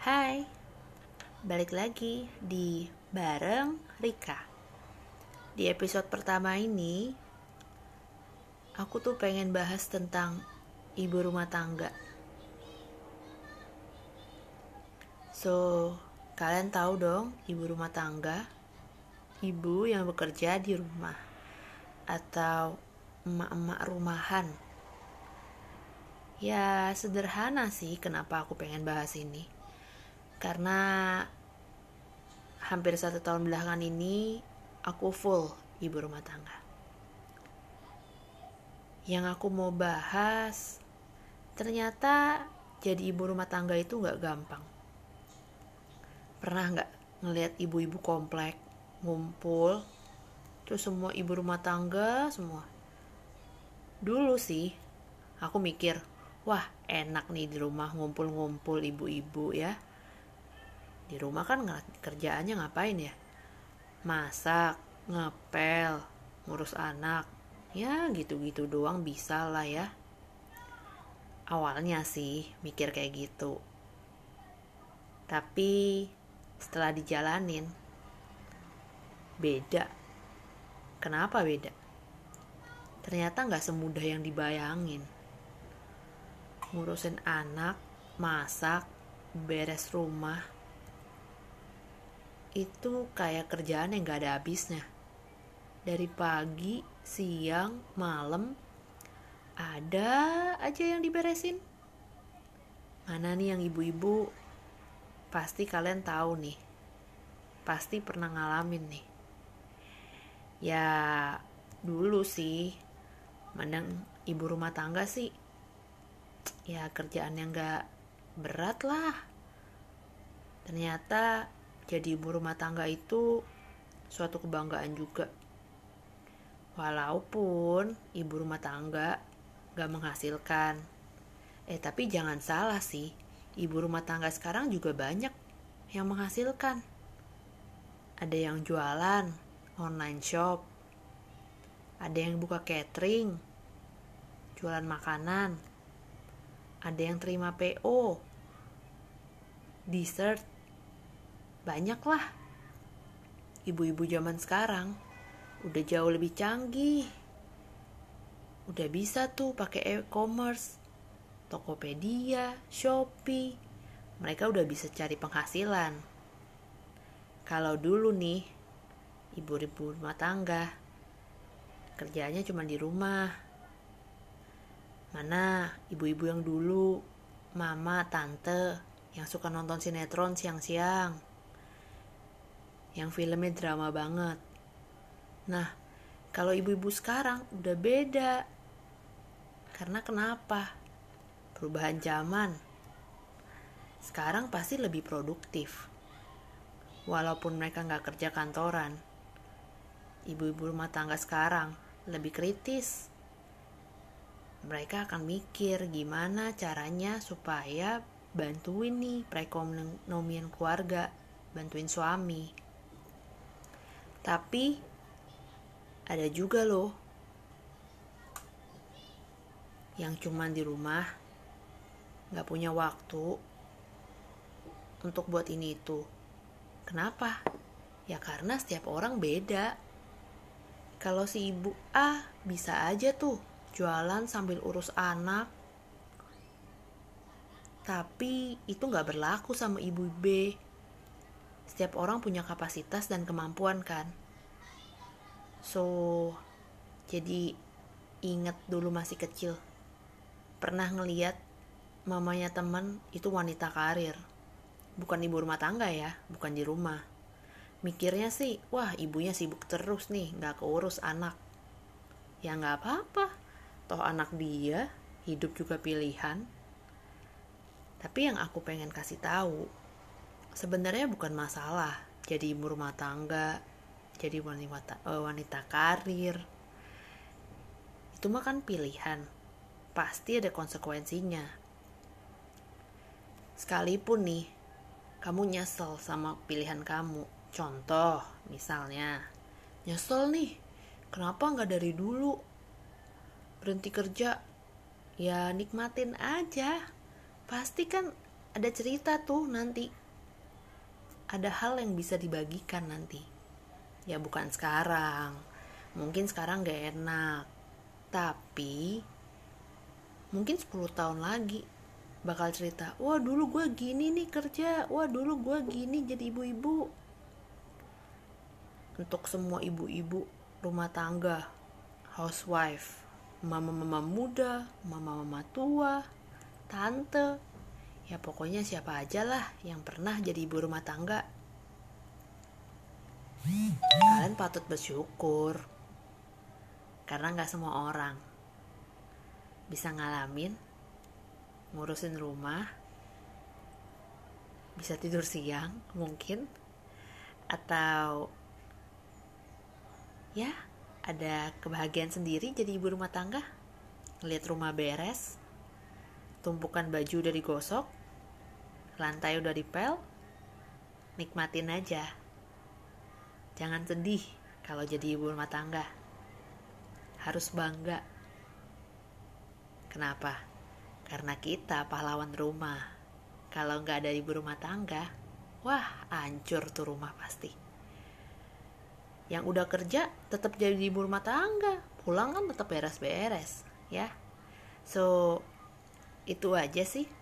Hai, balik lagi di Bareng Rika. Di episode pertama ini, aku tuh pengen bahas tentang ibu rumah tangga. So, kalian tahu dong ibu rumah tangga? Ibu yang bekerja di rumah atau emak-emak rumahan. Ya, sederhana sih kenapa aku pengen bahas ini karena hampir satu tahun belakangan ini aku full ibu rumah tangga. Yang aku mau bahas, ternyata jadi ibu rumah tangga itu nggak gampang. Pernah nggak ngelihat ibu-ibu komplek ngumpul, terus semua ibu rumah tangga semua. Dulu sih, aku mikir, wah enak nih di rumah ngumpul-ngumpul ibu-ibu ya di rumah kan kerjaannya ngapain ya? Masak ngepel ngurus anak. Ya gitu-gitu doang bisa lah ya. Awalnya sih mikir kayak gitu. Tapi setelah dijalanin beda. Kenapa beda? Ternyata nggak semudah yang dibayangin. Ngurusin anak masak beres rumah itu kayak kerjaan yang gak ada habisnya. Dari pagi, siang, malam, ada aja yang diberesin. Mana nih yang ibu-ibu? Pasti kalian tahu nih. Pasti pernah ngalamin nih. Ya, dulu sih, mandang ibu rumah tangga sih, ya kerjaan yang gak berat lah. Ternyata jadi ibu rumah tangga itu suatu kebanggaan juga. Walaupun ibu rumah tangga gak menghasilkan. Eh tapi jangan salah sih, ibu rumah tangga sekarang juga banyak yang menghasilkan. Ada yang jualan, online shop, ada yang buka catering, jualan makanan, ada yang terima PO, dessert, banyak lah. Ibu-ibu zaman sekarang udah jauh lebih canggih. Udah bisa tuh pakai e-commerce, Tokopedia, Shopee. Mereka udah bisa cari penghasilan. Kalau dulu nih, ibu-ibu rumah tangga, kerjanya cuma di rumah. Mana ibu-ibu yang dulu, mama, tante, yang suka nonton sinetron siang-siang yang filmnya drama banget. Nah, kalau ibu-ibu sekarang udah beda. Karena kenapa? Perubahan zaman. Sekarang pasti lebih produktif. Walaupun mereka nggak kerja kantoran. Ibu-ibu rumah tangga sekarang lebih kritis. Mereka akan mikir gimana caranya supaya bantuin nih perekonomian keluarga, bantuin suami. Tapi ada juga loh yang cuman di rumah nggak punya waktu untuk buat ini itu. Kenapa? Ya karena setiap orang beda. Kalau si ibu A bisa aja tuh jualan sambil urus anak. Tapi itu nggak berlaku sama ibu B setiap orang punya kapasitas dan kemampuan kan? So jadi inget dulu masih kecil. Pernah ngeliat mamanya temen itu wanita karir. Bukan ibu rumah tangga ya bukan di rumah. Mikirnya sih wah ibunya sibuk terus nih nggak keurus anak. Ya nggak apa-apa. Toh anak dia hidup juga pilihan. Tapi yang aku pengen kasih tahu sebenarnya bukan masalah jadi ibu rumah tangga jadi wanita uh, wanita karir. Itu mah kan pilihan pasti ada konsekuensinya. Sekalipun nih kamu nyesel sama pilihan kamu. Contoh misalnya nyesel nih kenapa nggak dari dulu? Berhenti kerja ya nikmatin aja. Pasti kan ada cerita tuh nanti ada hal yang bisa dibagikan nanti. Ya bukan sekarang. Mungkin sekarang gak enak. Tapi mungkin 10 tahun lagi bakal cerita wah dulu gue gini nih kerja. Wah dulu gue gini jadi ibu-ibu. Untuk semua ibu-ibu rumah tangga housewife mama-mama muda mama-mama tua tante ya pokoknya siapa aja lah yang pernah jadi ibu rumah tangga. Kalian patut bersyukur. Karena nggak semua orang bisa ngalamin ngurusin rumah bisa tidur siang mungkin atau ya ada kebahagiaan sendiri jadi ibu rumah tangga. Lihat rumah beres tumpukan baju udah digosok lantai udah dipel, nikmatin aja. Jangan sedih kalau jadi ibu rumah tangga. Harus bangga. Kenapa? Karena kita pahlawan rumah. Kalau nggak ada ibu rumah tangga, wah hancur tuh rumah pasti. Yang udah kerja tetap jadi ibu rumah tangga, pulang kan tetap beres-beres, ya. So, itu aja sih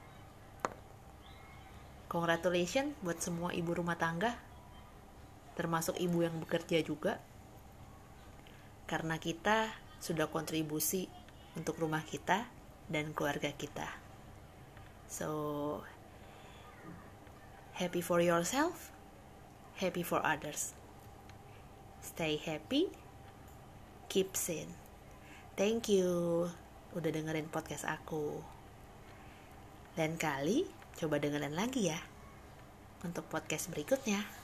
Congratulations buat semua ibu rumah tangga, termasuk ibu yang bekerja juga, karena kita sudah kontribusi untuk rumah kita dan keluarga kita. So, happy for yourself, happy for others. Stay happy, keep sane. Thank you udah dengerin podcast aku. Dan kali Coba dengerin lagi ya untuk podcast berikutnya.